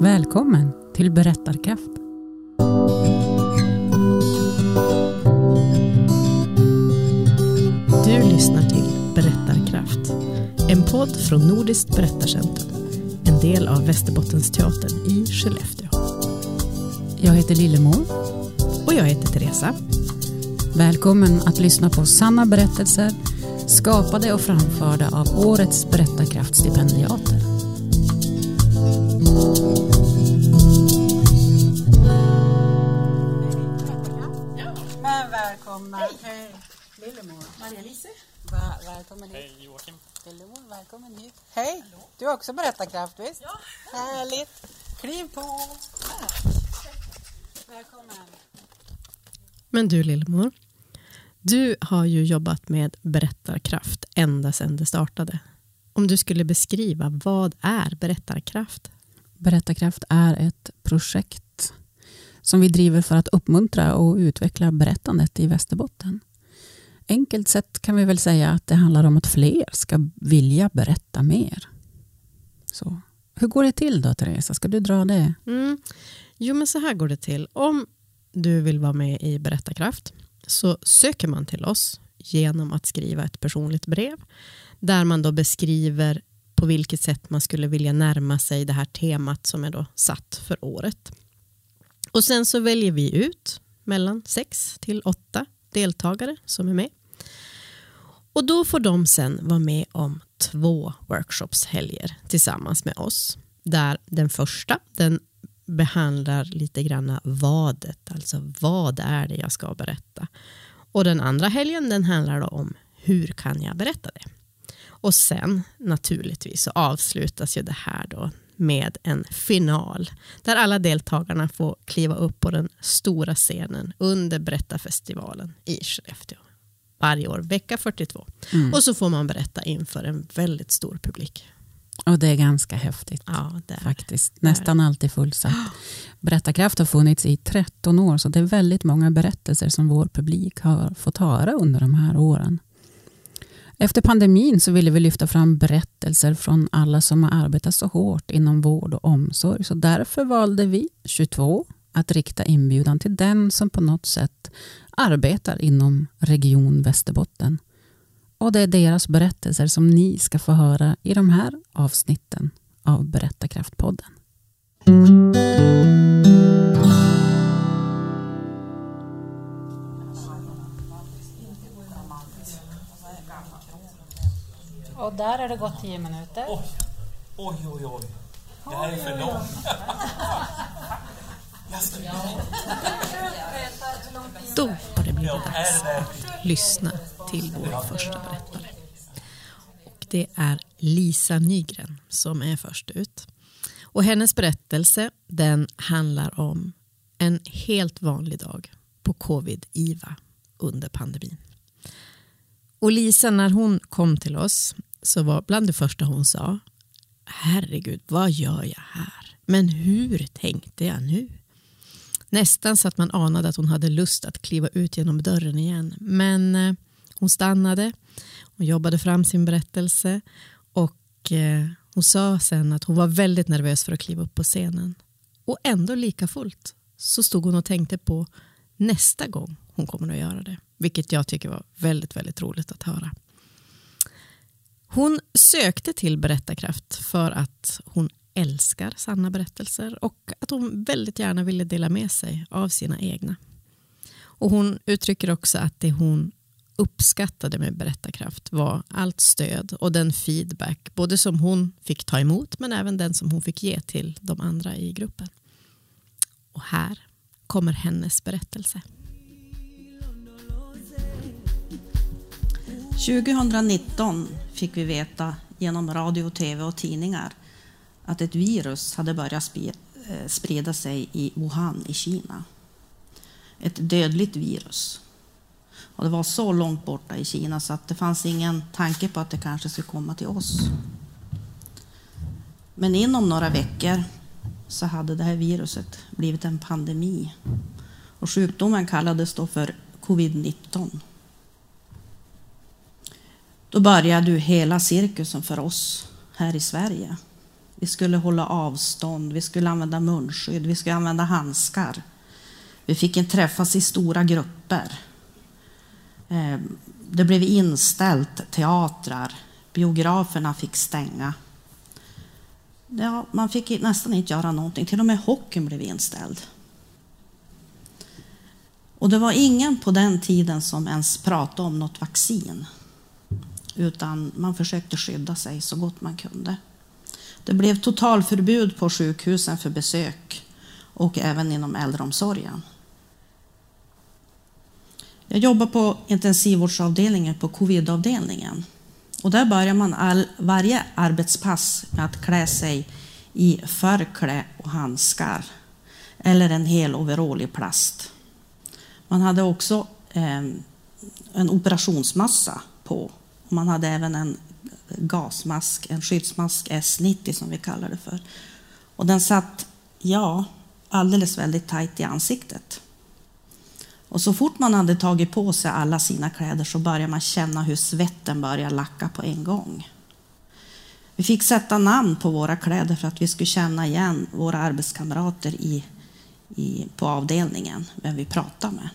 Välkommen till Berättarkraft. Du lyssnar till Berättarkraft, en podd från Nordiskt berättarcentrum, en del av Västerbottensteatern i Skellefteå. Jag heter Lillemor. Och jag heter Teresa. Välkommen att lyssna på sanna berättelser skapade och framförda av årets Berättarkraftstipendiater. Maria-Lise. Va, välkommen hit. Hej Joakim. Lillemor, välkommen hit. Hej. Du har också berättarkraft visst? Ja. Härligt. Kliv på. Välkommen. Men du Lillemor, du har ju jobbat med berättarkraft ända sedan det startade. Om du skulle beskriva, vad är berättarkraft? Berättarkraft är ett projekt som vi driver för att uppmuntra och utveckla berättandet i Västerbotten. Enkelt sett kan vi väl säga att det handlar om att fler ska vilja berätta mer. Så. Hur går det till då, Teresa? Ska du dra det? Mm. Jo, men så här går det till. Om du vill vara med i Berättarkraft så söker man till oss genom att skriva ett personligt brev där man då beskriver på vilket sätt man skulle vilja närma sig det här temat som är då satt för året. Och sen så väljer vi ut mellan sex till åtta deltagare som är med. Och då får de sen vara med om två workshopshelger tillsammans med oss. Där den första den behandlar lite grann vadet, alltså vad är det jag ska berätta. Och den andra helgen den handlar då om hur kan jag berätta det. Och sen naturligtvis så avslutas ju det här då med en final där alla deltagarna får kliva upp på den stora scenen under Berättarfestivalen i Skellefteå. Varje år, vecka 42. Mm. Och så får man berätta inför en väldigt stor publik. Och det är ganska häftigt. Ja, det är. Faktiskt. Nästan alltid fullsatt. Berättarkraft har funnits i 13 år så det är väldigt många berättelser som vår publik har fått höra under de här åren. Efter pandemin så ville vi lyfta fram berättelser från alla som har arbetat så hårt inom vård och omsorg. Så därför valde vi 22 att rikta inbjudan till den som på något sätt arbetar inom Region Västerbotten. Och det är deras berättelser som ni ska få höra i de här avsnitten av Berättarkraftpodden. Och där är det gått tio minuter. Oj, oj, oj, oj. Det här är för långt. Då har det blivit dags lyssna till vår första berättare. Och det är Lisa Nygren som är först ut. Och hennes berättelse den handlar om en helt vanlig dag på covid-IVA under pandemin. Och Lisa när hon kom till oss så var bland det första hon sa Herregud, vad gör jag här? Men hur tänkte jag nu? Nästan så att man anade att hon hade lust att kliva ut genom dörren igen. Men eh, hon stannade, hon jobbade fram sin berättelse och eh, hon sa sen att hon var väldigt nervös för att kliva upp på scenen. Och ändå lika fullt så stod hon och tänkte på nästa gång hon kommer att göra det. Vilket jag tycker var väldigt, väldigt roligt att höra. Hon sökte till Berättarkraft för att hon älskar sanna berättelser och att hon väldigt gärna ville dela med sig av sina egna. Och hon uttrycker också att det hon uppskattade med Berättarkraft var allt stöd och den feedback, både som hon fick ta emot men även den som hon fick ge till de andra i gruppen. Och här kommer hennes berättelse. 2019 fick vi veta genom radio, tv och tidningar att ett virus hade börjat eh, sprida sig i Wuhan i Kina. Ett dödligt virus. Och det var så långt borta i Kina så att det fanns ingen tanke på att det kanske skulle komma till oss. Men inom några veckor så hade det här viruset blivit en pandemi. Och sjukdomen kallades då för covid-19. Då började ju hela cirkusen för oss här i Sverige. Vi skulle hålla avstånd, vi skulle använda munskydd, vi skulle använda handskar. Vi fick inte träffas i stora grupper. Eh, det blev inställt teatrar, biograferna fick stänga. Ja, man fick nästan inte göra någonting, till och med hockeyn blev inställd. Och det var ingen på den tiden som ens pratade om något vaccin. Utan man försökte skydda sig så gott man kunde. Det blev totalförbud på sjukhusen för besök och även inom äldreomsorgen. Jag jobbar på intensivvårdsavdelningen på covidavdelningen. Och där börjar man all, varje arbetspass med att klä sig i förklä och handskar eller en hel overall i plast. Man hade också eh, en operationsmössa på. Man hade även en gasmask, en skyddsmask S90 som vi kallar det för. Och den satt, ja, alldeles väldigt tajt i ansiktet. Och så fort man hade tagit på sig alla sina kläder så började man känna hur svetten började lacka på en gång. Vi fick sätta namn på våra kläder för att vi skulle känna igen våra arbetskamrater i, i, på avdelningen, vem vi pratade med.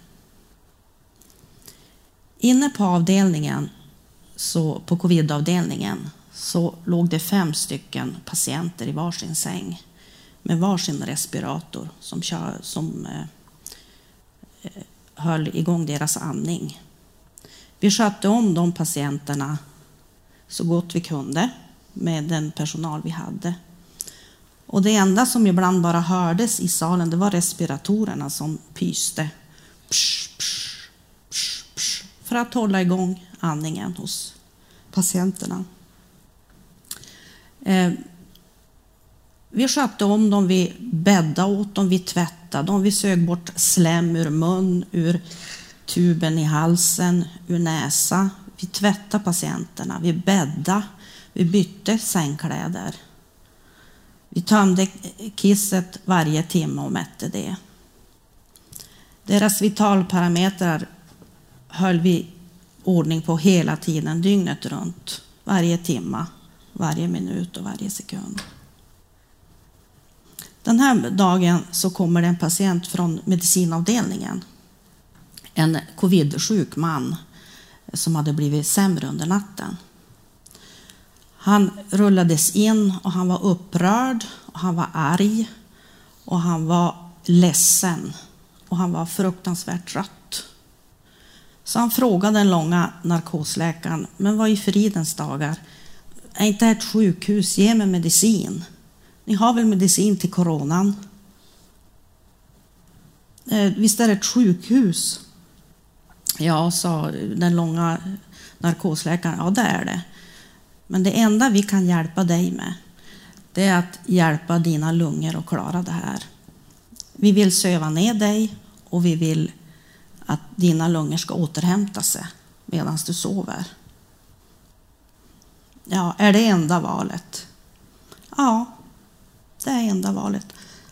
Inne på avdelningen, så, på covidavdelningen, så låg det fem stycken patienter i varsin säng med varsin respirator som, som eh, höll igång deras andning. Vi skötte om de patienterna så gott vi kunde med den personal vi hade. Och det enda som ibland bara hördes i salen det var respiratorerna som pyste psh, för att hålla igång andningen hos patienterna. Eh, vi skötte om dem, vi bäddade åt dem, vi tvättade dem, vi sög bort slem ur mun, ur tuben i halsen, ur näsa. Vi tvättade patienterna, vi bäddade, vi bytte sängkläder. Vi tömde kisset varje timme och mätte det. Deras vitalparametrar höll vi ordning på hela tiden, dygnet runt. Varje timme, varje minut och varje sekund. Den här dagen så kommer det en patient från medicinavdelningen. En covid-sjuk man som hade blivit sämre under natten. Han rullades in och han var upprörd och han var arg och han var ledsen och han var fruktansvärt trött. Så han frågade den långa narkosläkaren, men vad i fridens dagar, är inte det ett sjukhus, ge mig medicin. Ni har väl medicin till coronan? Eh, visst är det ett sjukhus? Ja, sa den långa narkosläkaren. Ja, det är det. Men det enda vi kan hjälpa dig med, det är att hjälpa dina lungor att klara det här. Vi vill söva ner dig och vi vill att dina lungor ska återhämta sig medan du sover. Ja, är det enda valet? Ja, det är enda valet.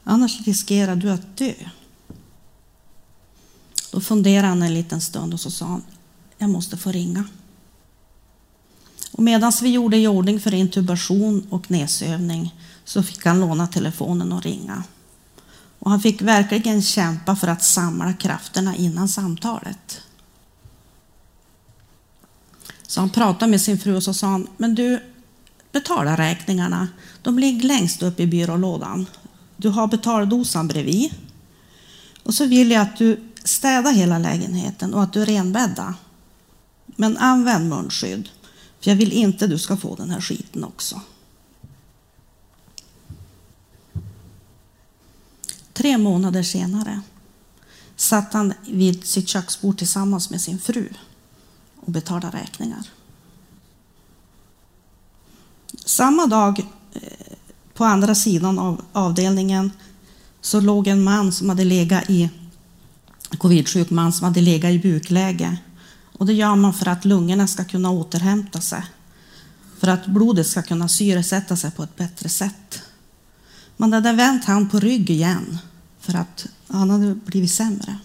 Annars riskerar du att dö. Då funderade han en liten stund och så sa han, jag måste få ringa. Och medan vi gjorde i ordning för intubation och näsövning så fick han låna telefonen och ringa. Och han fick verkligen kämpa för att samla krafterna innan samtalet. Så han pratade med sin fru och så sa han, men du, betala räkningarna. De ligger längst upp i byrålådan. Du har betaldosan bredvid. Och så vill jag att du städar hela lägenheten och att du renbäddar. Men använd munskydd, för jag vill inte att du ska få den här skiten också. Tre månader senare satt han vid sitt köksbord tillsammans med sin fru och betalade räkningar. Samma dag eh, på andra sidan av avdelningen så låg en man som hade legat i covid-sjuk man som hade legat i bukläge. Och det gör man för att lungorna ska kunna återhämta sig. För att blodet ska kunna syresätta sig på ett bättre sätt. Man hade vänt han på rygg igen för att han hade blivit sämre.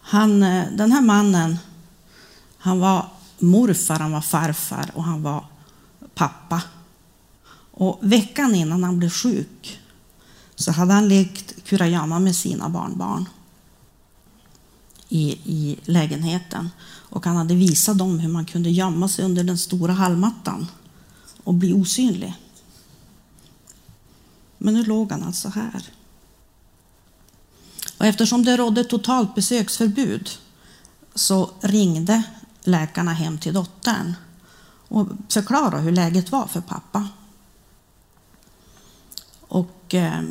Han, eh, den här mannen, han var morfar, han var farfar och han var pappa Och veckan innan han blev sjuk så hade han lekt kurragömma med sina barnbarn i, i lägenheten. Och han hade visat dem hur man kunde gömma sig under den stora hallmattan och bli osynlig. Men nu låg han alltså här. Och eftersom det rådde totalt besöksförbud så ringde läkarna hem till dottern och förklarade hur läget var för pappa. Och eh,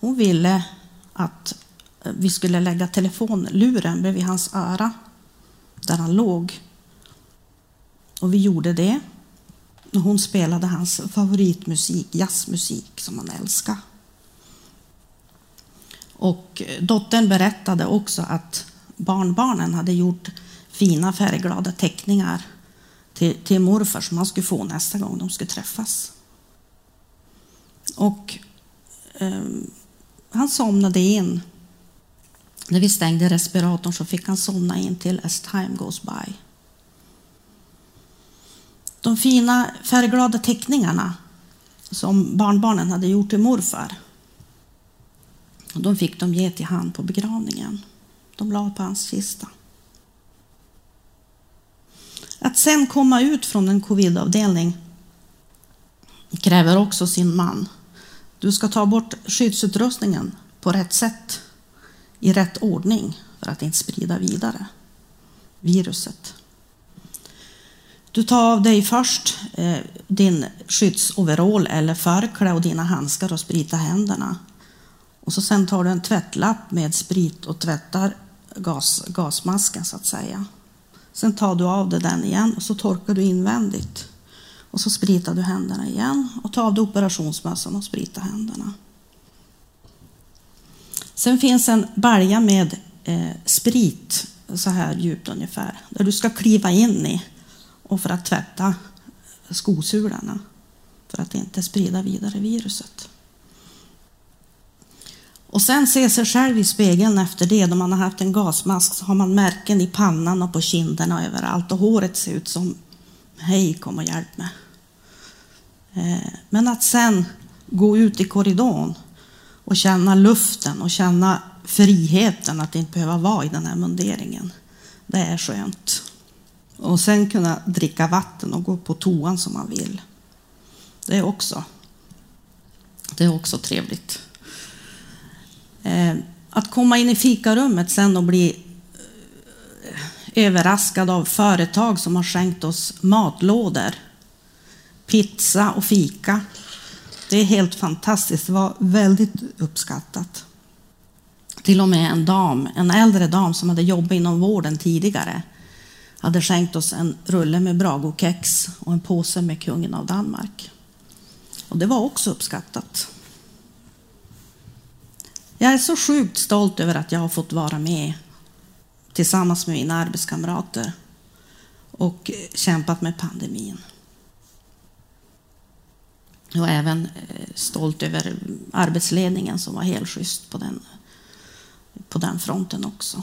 hon ville att eh, vi skulle lägga telefonluren bredvid hans öra där han låg. Och vi gjorde det. Och hon spelade hans favoritmusik, jazzmusik som han älskade. Och dottern berättade också att barnbarnen hade gjort fina färgglada teckningar till, till morfar som han skulle få nästa gång de skulle träffas. Och eh, han somnade in. När vi stängde respiratorn så fick han somna in till As time goes by. De fina färgglada teckningarna som barnbarnen hade gjort till morfar de fick de ge till han på begravningen. De la på hans kista. Att sen komma ut från en covidavdelning kräver också sin man. Du ska ta bort skyddsutrustningen på rätt sätt, i rätt ordning för att inte sprida vidare viruset. Du tar av dig först eh, din skyddsoverall eller förkläde och dina handskar och spritar händerna. Och så sen tar du en tvättlapp med sprit och tvättar gas, gasmasken så att säga. Sen tar du av dig den igen och så torkar du invändigt. Och så spritar du händerna igen och tar av dig operationsmössan och spritar händerna. Sen finns en balja med eh, sprit, så här djupt ungefär, där du ska kliva in i och för att tvätta skosulorna för att inte sprida vidare viruset. Och sen se sig själv i spegeln efter det, då man har haft en gasmask, så har man märken i pannan och på kinderna och överallt och håret ser ut som hej, kom och hjälp mig. Eh, men att sen gå ut i korridoren och känna luften och känna friheten att inte behöva vara i den här munderingen. Det är skönt. Och sen kunna dricka vatten och gå på toan som man vill. Det är också, det är också trevligt. Eh, att komma in i fikarummet sen och bli eh, överraskad av företag som har skänkt oss matlådor, pizza och fika. Det är helt fantastiskt. Det var väldigt uppskattat. Till och med en dam, en äldre dam som hade jobbat inom vården tidigare hade skänkt oss en rulle med Bragokex och en påse med kungen av Danmark. Och det var också uppskattat. Jag är så sjukt stolt över att jag har fått vara med tillsammans med mina arbetskamrater och kämpat med pandemin. Jag är även eh, stolt över arbetsledningen som var helt schysst på den, på den fronten också.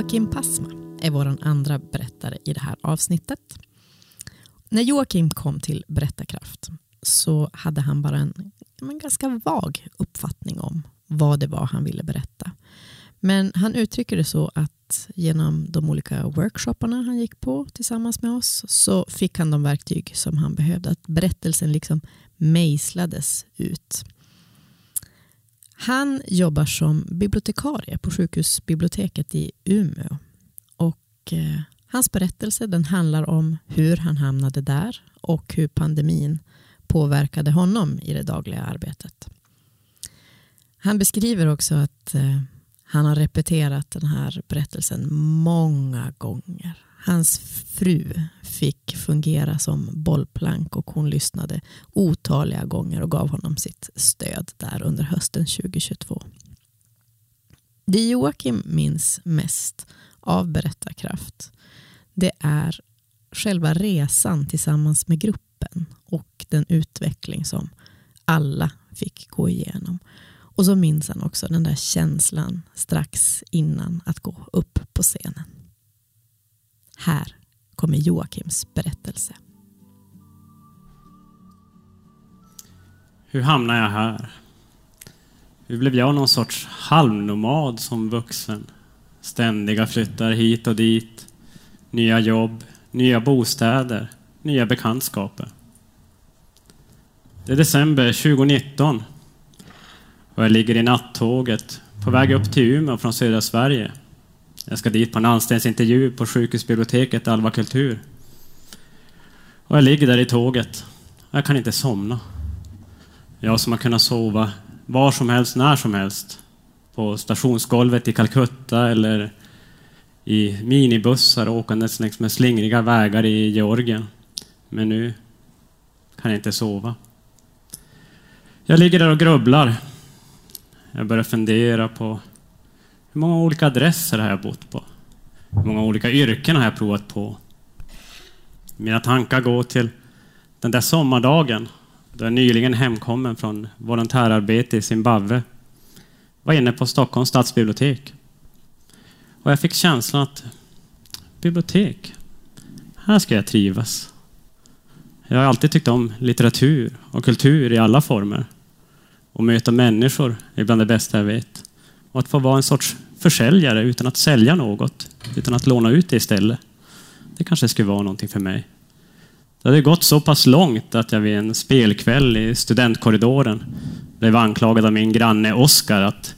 Joakim Passma är vår andra berättare i det här avsnittet. När Joakim kom till Berättarkraft så hade han bara en, en ganska vag uppfattning om vad det var han ville berätta. Men han uttrycker det så att genom de olika workshopparna han gick på tillsammans med oss så fick han de verktyg som han behövde. Att berättelsen liksom mejslades ut. Han jobbar som bibliotekarie på sjukhusbiblioteket i Umeå. Och, eh, hans berättelse den handlar om hur han hamnade där och hur pandemin påverkade honom i det dagliga arbetet. Han beskriver också att eh, han har repeterat den här berättelsen många gånger. Hans fru fick fungera som bollplank och hon lyssnade otaliga gånger och gav honom sitt stöd där under hösten 2022. Det Joakim minns mest av Berättarkraft det är själva resan tillsammans med gruppen och den utveckling som alla fick gå igenom. Och så minns han också den där känslan strax innan att gå upp på scenen. Här kommer Joakims berättelse. Hur hamnade jag här? Hur blev jag någon sorts halvnomad som vuxen? Ständiga flyttar hit och dit. Nya jobb, nya bostäder, nya bekantskaper. Det är december 2019 och jag ligger i nattåget på väg upp till Umeå från södra Sverige. Jag ska dit på en anställningsintervju på sjukhusbiblioteket Alva Kultur. Och jag ligger där i tåget jag kan inte somna. Jag som har kunnat sova var som helst, när som helst. På stationsgolvet i Calcutta eller i minibussar åkandes längs med slingriga vägar i Georgien. Men nu kan jag inte sova. Jag ligger där och grubblar. Jag börjar fundera på hur många olika adresser har jag bott på? Hur många olika yrken har jag provat på? Mina tankar går till den där sommardagen då jag nyligen hemkommen från volontärarbete i Zimbabwe var inne på Stockholms stadsbibliotek. Och jag fick känslan att bibliotek, här ska jag trivas. Jag har alltid tyckt om litteratur och kultur i alla former. Och möta människor är bland det bästa jag vet. Och att få vara en sorts försäljare utan att sälja något, utan att låna ut det istället. Det kanske skulle vara någonting för mig. Det hade gått så pass långt att jag vid en spelkväll i studentkorridoren blev anklagad av min granne Oskar att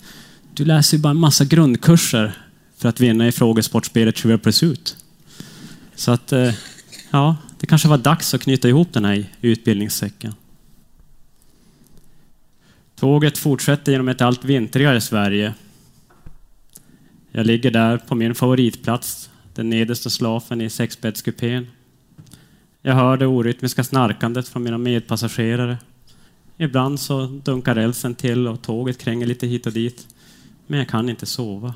du läser ju bara en massa grundkurser för att vinna i frågesportspelet Trivial Pursuit. Så att, eh, ja, det kanske var dags att knyta ihop den här utbildningssäcken. Tåget fortsätter genom ett allt vintrigare Sverige. Jag ligger där på min favoritplats, den nedersta slafen i sexbäddskupén. Jag hör det orytmiska snarkandet från mina medpassagerare. Ibland så dunkar rälsen till och tåget kränger lite hit och dit. Men jag kan inte sova.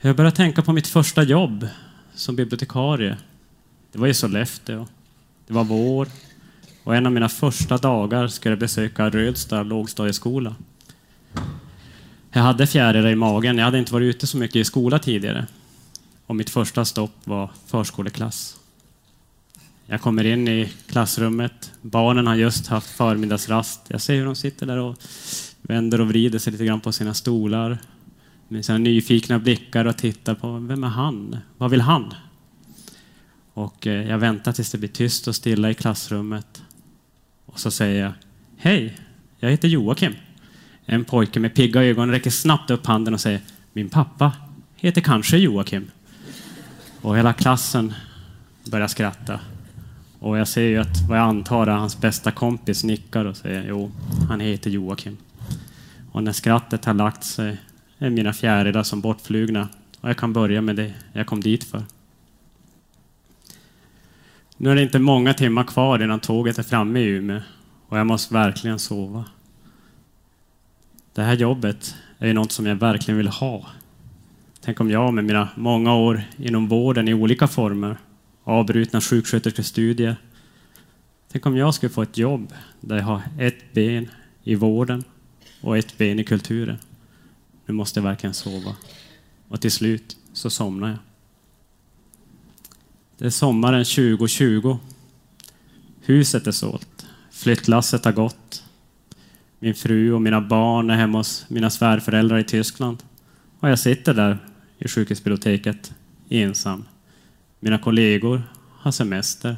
Jag börjar tänka på mitt första jobb som bibliotekarie. Det var i Sollefteå. Det var vår och en av mina första dagar skulle jag besöka Rödsta lågstadieskola. Jag hade fjärilar i magen. Jag hade inte varit ute så mycket i skola tidigare. Och mitt första stopp var förskoleklass. Jag kommer in i klassrummet. Barnen har just haft förmiddagsrast. Jag ser hur de sitter där och vänder och vrider sig lite grann på sina stolar med sina nyfikna blickar och tittar på vem är han? Vad vill han? Och eh, jag väntar tills det blir tyst och stilla i klassrummet. Och så säger jag Hej, jag heter Joakim. En pojke med pigga ögon räcker snabbt upp handen och säger Min pappa heter kanske Joakim. Och hela klassen börjar skratta. Och jag ser ju att vad jag antar är hans bästa kompis nickar och säger jo, han heter Joakim. Och när skrattet har lagt sig är mina fjärilar som bortflugna och jag kan börja med det jag kom dit för. Nu är det inte många timmar kvar innan tåget är framme i Umeå och jag måste verkligen sova. Det här jobbet är ju något som jag verkligen vill ha. Tänk om jag med mina många år inom vården i olika former, avbrutna sjuksköterskestudier, tänk om jag skulle få ett jobb där jag har ett ben i vården och ett ben i kulturen. Nu måste jag verkligen sova. Och till slut så somnar jag. Det är sommaren 2020. Huset är sålt. Flyttlasset har gått. Min fru och mina barn är hemma hos mina svärföräldrar i Tyskland. Och jag sitter där i sjukhusbiblioteket ensam. Mina kollegor har semester.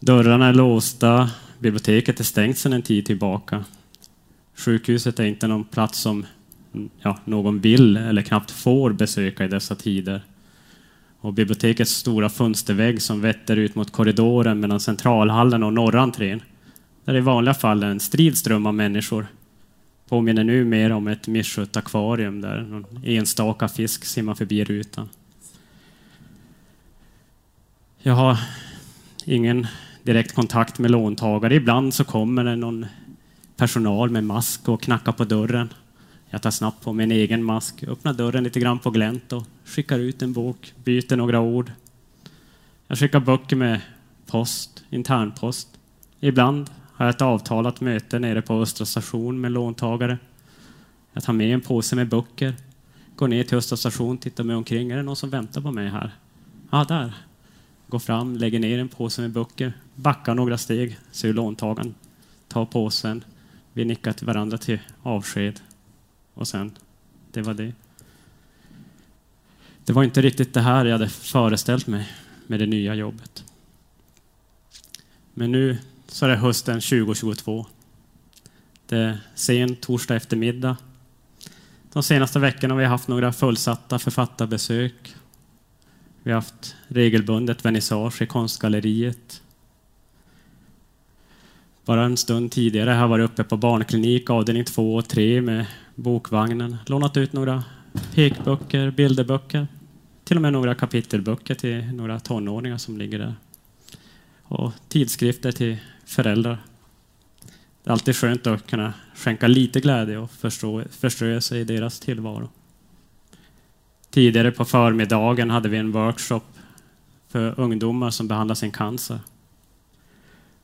Dörrarna är låsta. Biblioteket är stängt sedan en tid tillbaka. Sjukhuset är inte någon plats som ja, någon vill eller knappt får besöka i dessa tider. Och bibliotekets stora fönstervägg som vetter ut mot korridoren mellan centralhallen och norra entrén, där i vanliga fall är en strid ström av människor, påminner nu mer om ett misskött akvarium där någon enstaka fisk simmar förbi rutan. Jag har ingen direkt kontakt med låntagare. Ibland så kommer det någon personal med mask och knackar på dörren. Jag tar snabbt på min egen mask, öppnar dörren lite grann på glänt och skickar ut en bok, byter några ord. Jag skickar böcker med post, internpost. Ibland har jag ett avtalat möte nere på Östra station med låntagare. Jag tar med en påse med böcker, går ner till Östra station, tittar mig omkring. Är det någon som väntar på mig här? Ja, där. Går fram, lägger ner en påse med böcker, backar några steg, ser hur låntagaren tar påsen. Vi nickar till varandra till avsked. Och sen, det var det. Det var inte riktigt det här jag hade föreställt mig med det nya jobbet. Men nu så är det hösten 2022. Det är sen torsdag eftermiddag. De senaste veckorna har vi haft några fullsatta författarbesök. Vi har haft regelbundet vernissage i konstgalleriet. Bara en stund tidigare har jag varit uppe på barnklinik, avdelning 2 och 3 med bokvagnen. Lånat ut några pekböcker, bilderböcker, till och med några kapitelböcker till några tonåringar som ligger där. Och tidskrifter till föräldrar. Det är alltid skönt att kunna skänka lite glädje och förstå, förströelse i deras tillvaro. Tidigare på förmiddagen hade vi en workshop för ungdomar som behandlar sin cancer.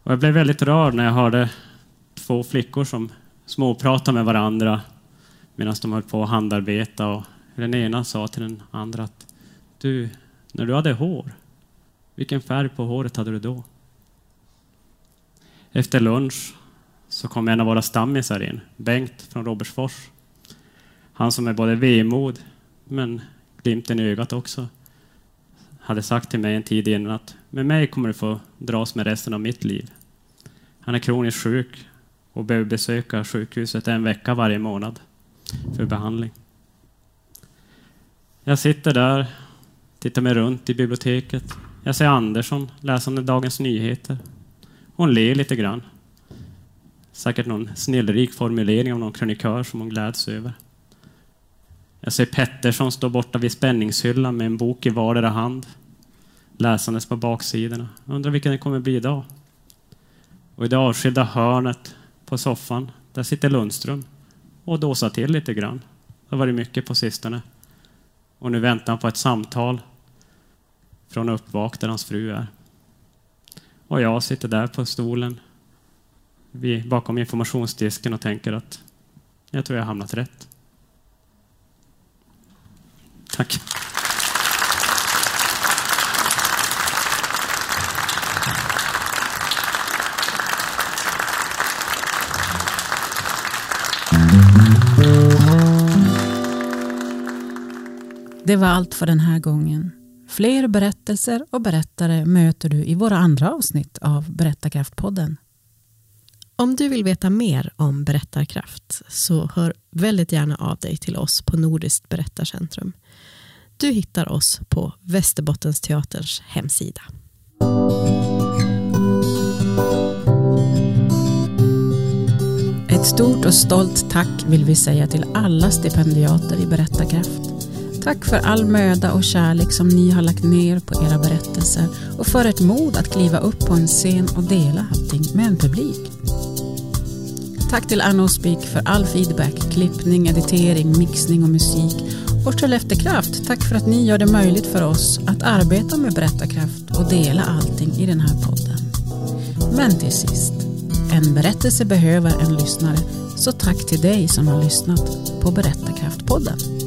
Och jag blev väldigt rörd när jag hörde två flickor som småpratade med varandra medan de höll på att handarbeta. Och den ena sa till den andra att du, när du hade hår, vilken färg på håret hade du då? Efter lunch så kom en av våra stammisar in, Bengt från Robertsfors. Han som är både vemod men glimten i ögat också. Hade sagt till mig en tid innan att med mig kommer du få dras med resten av mitt liv. Han är kroniskt sjuk och behöver besöka sjukhuset en vecka varje månad för behandling. Jag sitter där, tittar mig runt i biblioteket. Jag ser Andersson läsande Dagens Nyheter. Hon ler lite grann. Säkert någon snillrik formulering av någon krönikör som hon gläds över. Jag ser Pettersson stå borta vid spänningshyllan med en bok i vardera hand, läsandes på baksidorna. Undrar vilken det kommer bli idag. Och i det avskilda hörnet på soffan, där sitter Lundström och dåsar till lite grann. Det har varit mycket på sistone. Och nu väntar han på ett samtal från uppvak där hans fru är. Och jag sitter där på stolen bakom informationsdisken och tänker att jag tror jag har hamnat rätt. Tack. Det var allt för den här gången. Fler berättelser och berättare möter du i våra andra avsnitt av Berättarkraftpodden. Om du vill veta mer om berättarkraft så hör väldigt gärna av dig till oss på Nordiskt berättarcentrum. Du hittar oss på Västerbottensteaterns hemsida. Ett stort och stolt tack vill vi säga till alla stipendiater i Berättarkraft. Tack för all möda och kärlek som ni har lagt ner på era berättelser och för ert mod att kliva upp på en scen och dela allting med en publik. Tack till Anna Speak för all feedback, klippning, editering, mixning och musik. Och Skelleftekraft, tack för att ni gör det möjligt för oss att arbeta med berättarkraft och dela allting i den här podden. Men till sist, en berättelse behöver en lyssnare, så tack till dig som har lyssnat på Berättarkraftpodden.